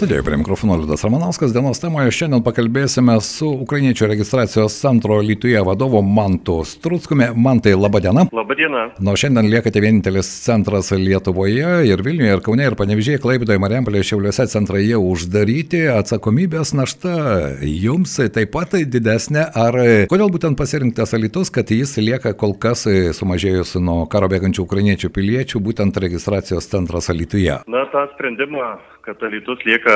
Studijoje prie mikrofono Liudas Ramanauskas. Dienos temoje šiandien pakalbėsime su Ukrainiečių registracijos centro Lietuvoje vadovu Mantu Struckumi. Mantai, laba diena. Labą dieną. Nuo šiandien liekate vienintelis centras Lietuvoje ir Vilniuje, ir Kaune, ir Panevižėje, Klaipėdoje, Mariampolėje, Šiauliuose centrai jau uždaryti. Atsakomybės našta jums taip pat didesnė. Ar kodėl būtent pasirinktas Alitus, kad jis lieka kol kas sumažėjus nuo karo bėgančių ukrainiečių piliečių, būtent registracijos centras Lietuvoje? Na, tą sprendimą kad Alytus lieka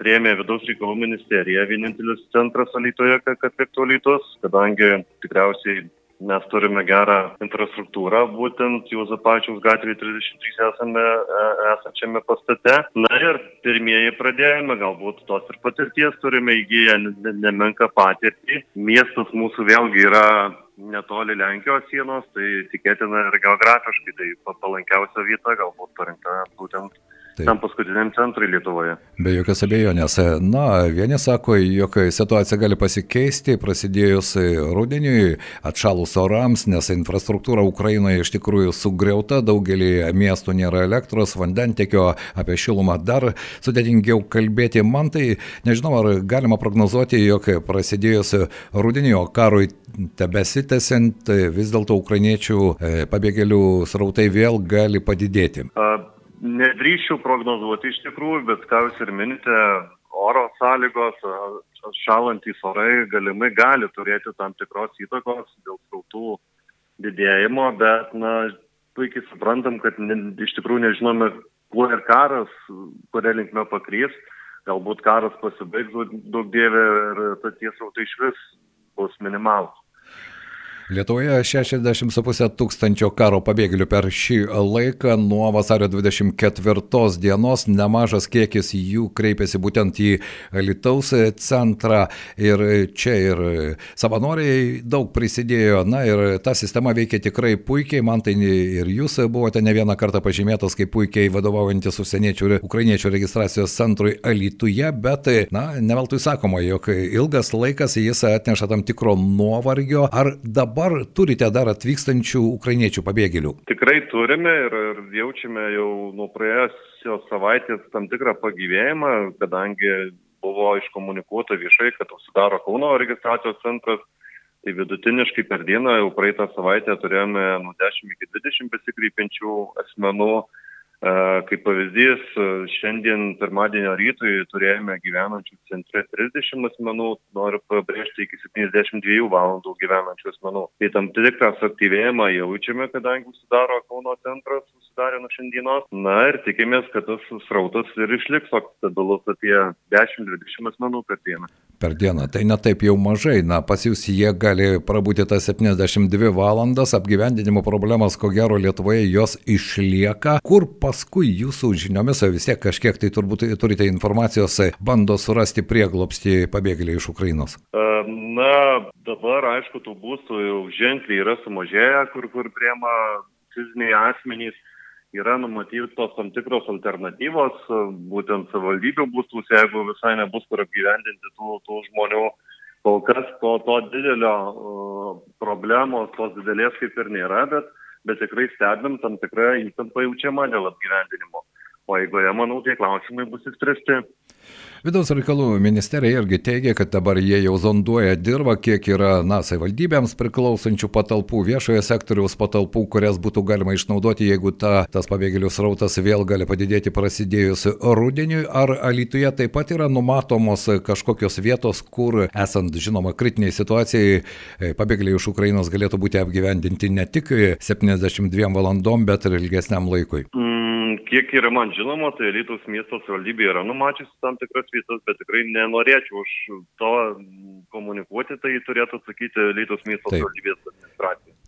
prieėmė vidaus reikalų ministerija, vienintelis centras Alytoje, kad liktų Alytus, kadangi tikriausiai mes turime gerą infrastruktūrą, būtent Juozapačiaus gatvėje 33 esame e, esančiame pastate. Na ir pirmieji pradėjome, galbūt tos ir patirties turime įgyję nemenką patirtį. Miestas mūsų vėlgi yra netoli Lenkijos sienos, tai tikėtina ir geografiškai tai palankiausia vieta, galbūt parinkta būtent Taip. tam paskutiniam centrui Lietuvoje. Be jokios abejonės. Na, vieni sako, jog situacija gali pasikeisti prasidėjus rudeniui, atšalus orams, nes infrastruktūra Ukrainoje iš tikrųjų sugriauta, daugelį miestų nėra elektros, vandentekio, apie šilumą dar sudėtingiau kalbėti. Man tai nežinau, ar galima prognozuoti, jog prasidėjus rudenio karui tebesitęsiant, vis dėlto ukrainiečių e, pabėgėlių srautai vėl gali padidėti. A Nedrįšiau prognozuoti iš tikrųjų, bet ką jūs ir minite, oro sąlygos, šalantys orai galimai gali turėti tam tikros įtakos dėl srautų didėjimo, bet, na, puikiai suprantam, kad ne, iš tikrųjų nežinome, kuo ir karas, kuria linkme pakrys. Galbūt karas pasibaigs daug dievė ir tie srautai iš vis bus minimalus. Lietuvoje 60,5 tūkstančio karo pabėgėlių per šį laiką nuo vasario 24 dienos. Nemažas kiekis jų kreipėsi būtent į Lietuvos centrą ir čia ir savanoriai daug prisidėjo. Na ir ta sistema veikia tikrai puikiai. Man tai ir jūs buvote ne vieną kartą pažymėtas kaip puikiai vadovaujantis užsieniečių ir ukrainiečių registracijos centrui Alituje, bet, na, neveltui sakoma, jog ilgas laikas jis atneša tam tikro nuovargio. Ar dabar dabar turite dar atvykstančių ukrainiečių pabėgėlių? Tikrai turime ir, ir jaučiame jau nuo praėjusios savaitės tam tikrą pagyvėjimą, kadangi buvo iškomunikuota viešai, kad užsidaro Kauno registracijos centras. Tai vidutiniškai per dieną jau praeitą savaitę turėjome nuo 10 iki 20 besikreipiančių asmenų. Kaip pavyzdys, šiandien pirmadienio rytui turėjome gyvenančių centre 30 asmenų, noriu pabrėžti iki 72 valandų gyvenančių asmenų. Tai tam tikrą suaktyvėjimą jaučiame, kadangi susidaro Kauno centras, susidarė nuo šiandienos. Na ir tikimės, kad tas srautas ir išliks toks stabilus apie 10-20 asmenų per dieną. Per dieną, tai netaip jau mažai, na pas jūs jie gali prabūti tas 72 valandas, apgyvendinimo problemas, ko gero Lietuvoje jos išlieka. Kur pa paskui jūsų žiniomis, vis tiek kažkiek tai turbūt turite informacijos, bando surasti prieglopstį pabėgėliai iš Ukrainos? Na, dabar, aišku, tų būstų jau ženkliai yra sumažėję, kur, kur priema fiziniai asmenys. Yra numatytos tam tikros alternatyvos, būtent savivaldybių būstus, jeigu visai nebus kur apgyvendinti tų, tų žmonių. Kol kas to, to didelio uh, problemos, tos didelės kaip ir nėra, bet bet tikrai stebim tam tikrą įtampą jaučiamą dėl apgyvendinimo. O eigoje, manau, tie klausimai bus išspręsti. Vidaus reikalų ministerija irgi teigia, kad dabar jie jau zonduoja dirbą, kiek yra, na, savivaldybėms priklausančių patalpų, viešojo sektoriaus patalpų, kurias būtų galima išnaudoti, jeigu ta, tas pabėgėlių srautas vėl gali padidėti prasidėjus rudeniui. Ar Alytuje taip pat yra numatomos kažkokios vietos, kur, esant, žinoma, kritiniai situacijai, pabėgėliai iš Ukrainos galėtų būti apgyvendinti ne tik 72 valandom, bet ir ilgesniam laikui? Mm kiek yra man žinoma, tai Lietuvos miesto savivaldybė yra numačiusi tam tikras vietas, bet tikrai nenorėčiau už to komunikuoti, tai turėtų atsakyti Lietuvos miesto savivaldybės.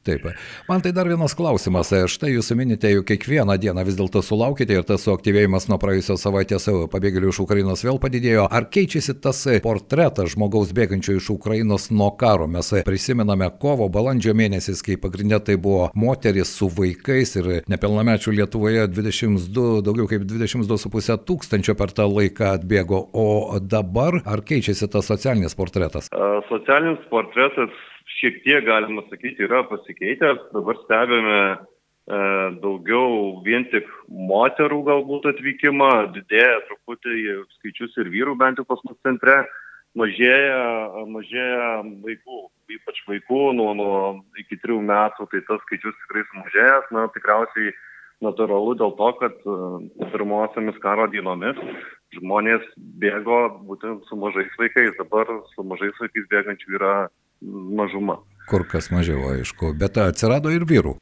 Taip. Man tai dar vienas klausimas. Štai jūs minite, jau kiekvieną dieną vis dėlto sulaukite ir tas suaktyvėjimas nuo praėjusios savaitės pabėgėlių iš Ukrainos vėl padidėjo. Ar keičiasi tas portretas žmogaus bėgančio iš Ukrainos nuo karo? Mes prisimename kovo, balandžio mėnesiais, kai pagrindė tai buvo moteris su vaikais ir nepilnamečių Lietuvoje 22, daugiau kaip 22,5 tūkstančio per tą laiką atbėgo. O dabar ar keičiasi tas socialinis portretas? Socialinis portretas šiek tiek, galima sakyti, yra pasikeitęs. Dabar stebime daugiau vien tik moterų galbūt atvykimą, didėja truputį skaičius ir vyrų bent jau pas mus centre, mažėja, mažėja vaikų, ypač vaikų nuo, nuo iki trijų metų, tai tas skaičius tikrai sumažėjęs, na tikriausiai natūralu dėl to, kad pirmosiamis karo dienomis žmonės bėgo būtent su mažais vaikais, dabar su mažais vaikais bėgančių yra mažuma. Kur kas mažiau, aišku, bet atsirado ir vyrų.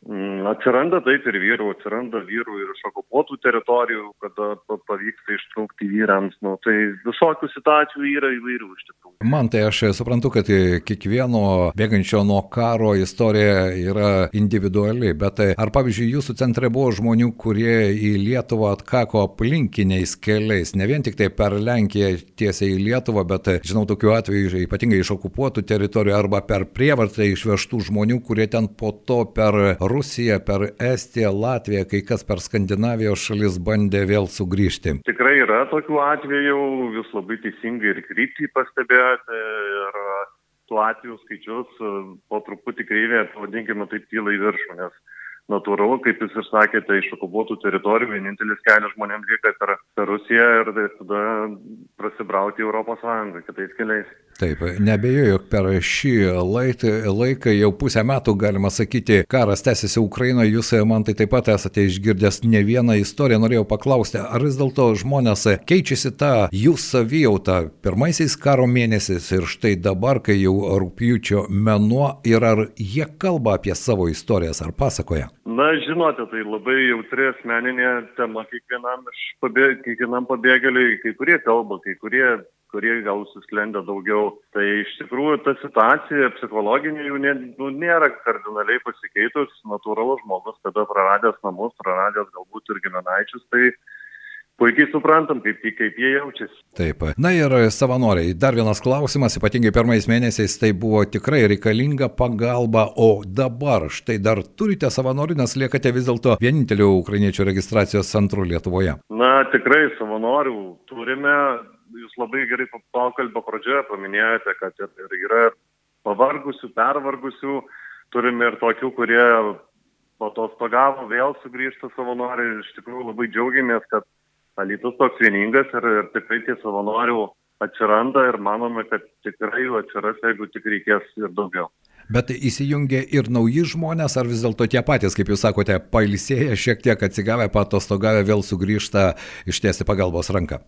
Atsiranda taip ir vyrų, atsiranda vyrų ir iš okupuotų teritorijų, kada pavyksta ištrūkti vyrams. Nu, tai visokių situacijų yra įvairių iš tikrųjų. Man tai aš suprantu, kad kiekvieno bėgančio nuo karo istorija yra individuali, bet ar pavyzdžiui jūsų centre buvo žmonių, kurie į Lietuvą atkako aplinkiniais keliais, ne vien tik tai per Lenkiją tiesiai į Lietuvą, bet žinau tokių atvejų ypatingai iš okupuotų teritorijų arba per prievartą išvežtų žmonių, kurie ten po to per Rusiją, per Estiją, Latviją, kai kas per Skandinavijos šalis bandė vėl sugrįžti. Tikrai yra tokių atvejų, jūs labai teisingai ir kryptį pastebėjote. Ir tų atvejų skaičius po truputį kreivė, pavadinkime taip, tyla į viršų, nes natūralu, kaip jūs ir sakėte, iš okupuotų teritorijų vienintelis kelias žmonėms lieka per, per Rusiją ir tada prasibrauti į Europos Sąjungą kitais keliais. Taip, nebejoju, jog per šį laiką jau pusę metų, galima sakyti, karas tęsiasi Ukrainoje, jūs man tai taip pat esate išgirdęs ne vieną istoriją, norėjau paklausti, ar vis dėlto žmonės keičiasi tą jų savijautą pirmaisiais karo mėnesiais ir štai dabar, kai jau rūpjūčio menuo ir ar jie kalba apie savo istorijas ar pasakoja? Na, žinote, tai labai jautri asmeninė tema kiekvienam, pabė, kiekvienam pabėgėliui, kai kurie kalba, kai kurie kurie gal susklendę daugiau. Tai iš tikrųjų ta situacija psichologinė jų nė, nu, nėra kardinaliai pasikeitus. Natūralus žmogus, kada praradęs namus, praradęs galbūt ir giminaičius, tai puikiai suprantam, kaip, kaip jie jaučiasi. Taip. Na ir savanoriai, dar vienas klausimas, ypatingai pirmais mėnesiais tai buvo tikrai reikalinga pagalba, o dabar štai dar turite savanorių, nes liekate vis dėlto vieninteliu ukrainiečių registracijos centru Lietuvoje. Na, tikrai savanorių turime, jūs labai gerai pokalbio pradžioje paminėjote, kad ir, ir yra pavargusių, pervargusių, turime ir tokių, kurie po to stogavo, vėl sugrįžta savanoriai ir iš tikrųjų labai džiaugiamės, kad Alytus toks vieningas ir, ir tikrai tie savanorių atsiranda ir manome, kad tikrai jų atsiras, jeigu tik reikės ir daugiau. Bet įsijungia ir nauji žmonės, ar vis dėlto tie patys, kaip jūs sakote, pailsėję, šiek tiek atsigavę, patostogavę, vėl sugrįžta ištiesti pagalbos ranką?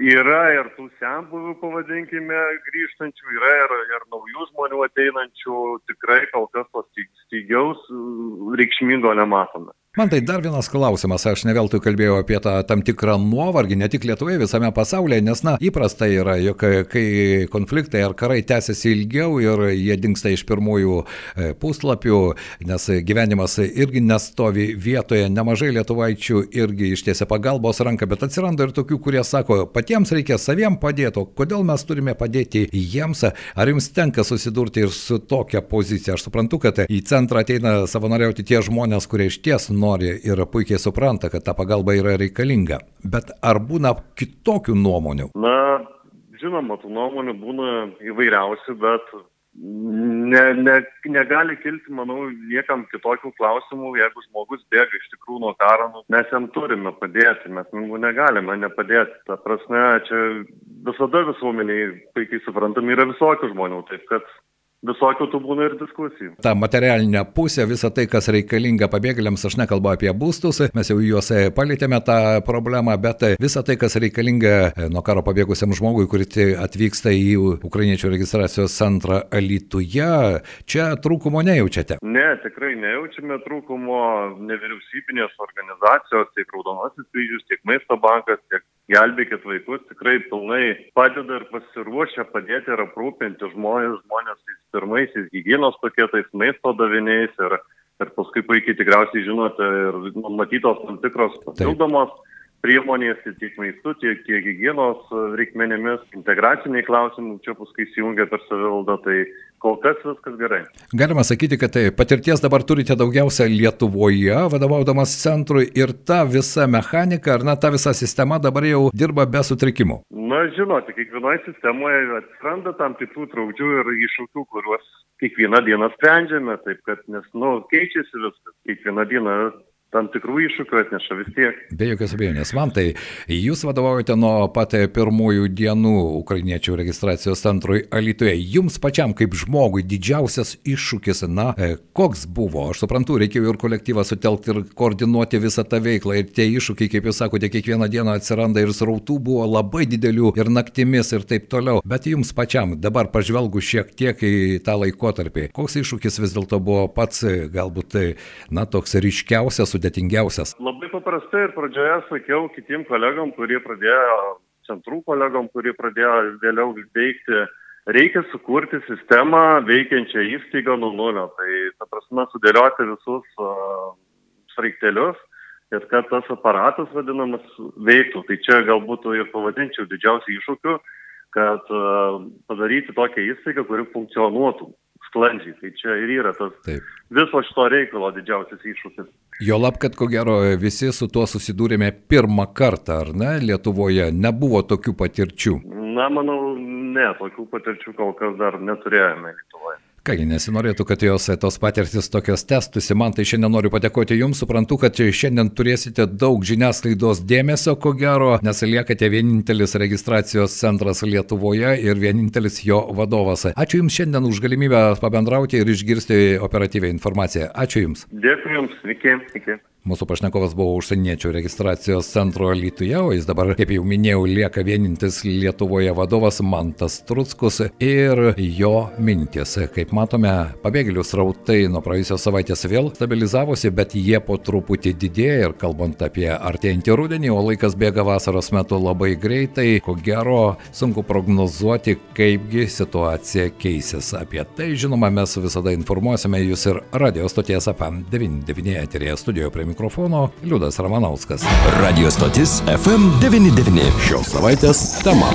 Yra ir tų senbuvių, pavadinkime, grįžtančių, yra ir, ir naujų žmonių ateinančių, tikrai kol kas to stygiaus reikšmingo nematome. Man tai dar vienas klausimas, aš ne veltui kalbėjau apie tą tam tikrą nuovargį, ne tik Lietuvoje, visame pasaulyje, nes, na, įprasta yra, jog kai konfliktai ar karai tęsiasi ilgiau ir jie dinksta iš pirmųjų e, puslapių, nes gyvenimas irgi nestovi vietoje, nemažai lietuvaičių irgi ištiesia pagalbos ranką, bet atsiranda ir tokių, kurie sako, patiems reikia saviem padėti, o kodėl mes turime padėti jiems, ar jums tenka susidurti ir su tokia pozicija. Aš suprantu, kad į centrą ateina savanoriauti tie žmonės, kurie iš ties nori ir puikiai supranta, kad ta pagalba yra reikalinga. Bet ar būna kitokių nuomonių? Na, žinoma, tų nuomonių būna įvairiausių, bet ne, ne, negali kilti, manau, niekam kitokių klausimų, jeigu žmogus bėga iš tikrųjų nuo karo, nu, mes jam turime padėti, mes nu, negalime nepadėti. Ta prasme, čia visada visuomeniai, puikiai suprantam, yra visokių žmonių, taip kad visokių tų būna ir diskusijų. Ta materialinė pusė, visa tai, kas reikalinga pabėgėliams, aš nekalbu apie būstus, mes jau juos palėtėme tą problemą, bet visa tai, kas reikalinga nuo karo pabėgusiam žmogui, kuris atvyksta į Ukrainiečių registracijos centrą Alytuje, čia trūkumo nejaučiate? Ne, tikrai nejaučiame trūkumo nevyriausybinės organizacijos, tiek Raudonasis kryžius, tiek Maisto bankas, tiek gelbėkit vaikus tikrai pilnai padeda ir pasiruošia padėti ir aprūpinti žmonės, žmonės tais pirmaisiais hygienos paketais, maisto daviniais ir, ir paskui puikiai tikriausiai žinote ir numatytos tam tikros papildomos priemonės tiek maistu, tiek, tiek hygienos reikmenėmis, integraciniai klausimai čia paskui įsijungia per savivaldą, tai kol kas viskas gerai. Galima sakyti, kad tai patirties dabar turite daugiausia Lietuvoje, vadovaudamas centrui ir ta visa mechanika, ar na, ta visa sistema dabar jau dirba be sutrikimų. Na, žinote, kiekvienoje sistemoje atsiranda tam tikrų traukdžių ir iššūkių, kuriuos kiekvieną dieną sprendžiame, taip kad, nes, nu, keičiasi viskas. Kiekvieną dieną tam tikrų iššūkių atneša vis tiek. Be jokios abejonės. Man tai jūs vadovaujate nuo pat pirmųjų dienų ukrainiečių registracijos centrui Alitoje. Jums pačiam kaip žmogui didžiausias iššūkis, na, e, koks buvo? Aš suprantu, reikėjo ir kolektyvą sutelkti ir koordinuoti visą tą veiklą. Ir tie iššūkiai, kaip jūs sakote, kiekvieną dieną atsiranda ir srautų buvo labai didelių ir naktimis ir taip toliau. Bet jums pačiam dabar pažvelgus šiek tiek į tą laikotarpį, koks iššūkis vis dėlto buvo pats galbūt, na, toks ryškiausias, sudėtingiausias? Labai paprastai ir pradžioje sakiau kitiem kolegom, kurie pradėjo, centrų kolegom, kurie pradėjo vėliau veikti, reikia sukurti sistemą veikiančią įstaigą nuo nulio. Tai, ta prasme, sudėlioti visus uh, sraigtelius ir kad tas aparatas vadinamas veiktų. Tai čia galbūt ir pavadinčiau didžiausių iššūkių, kad padaryti tokią įstaigą, kuri funkcionuotų sklandžiai. Tai čia ir yra tas Taip. viso šito reikalo didžiausias iššūkis. Jo lab, kad ko gero visi su tuo susidūrėme pirmą kartą, ar ne, Lietuvoje nebuvo tokių patirčių? Na, manau, ne, tokių patirčių kol kas dar neturėjome Lietuvoje. Kągi, nesinorėtų, kad jos tos patirtis tokios testusi. Man tai šiandien noriu padėkoti Jums. Suprantu, kad šiandien turėsite daug žiniasklaidos dėmesio, ko gero, nes liekate vienintelis registracijos centras Lietuvoje ir vienintelis jo vadovas. Ačiū Jums šiandien už galimybę pabendrauti ir išgirsti operatyvę informaciją. Ačiū Jums. Dėkui Jums. Iki. iki. Mūsų pašnekovas buvo užsieniečių registracijos centro Lietuvoje, o jis dabar, kaip jau minėjau, lieka vienintis Lietuvoje vadovas Mantas Trutskus ir jo mintis. Kaip matome, pabėgėlių srautai nuo praėjusios savaitės vėl stabilizavosi, bet jie po truputį didėja ir kalbant apie artėjantį rudenį, o laikas bėga vasaros metu labai greitai, ko gero sunku prognozuoti, kaipgi situacija keisis. Apie tai, žinoma, mes visada informuosime jūs ir radio stoties FM99 eterėje studijoje prie mikrofono Liudas Ramanauskas. Radio stotis FM99. Šios savaitės tema.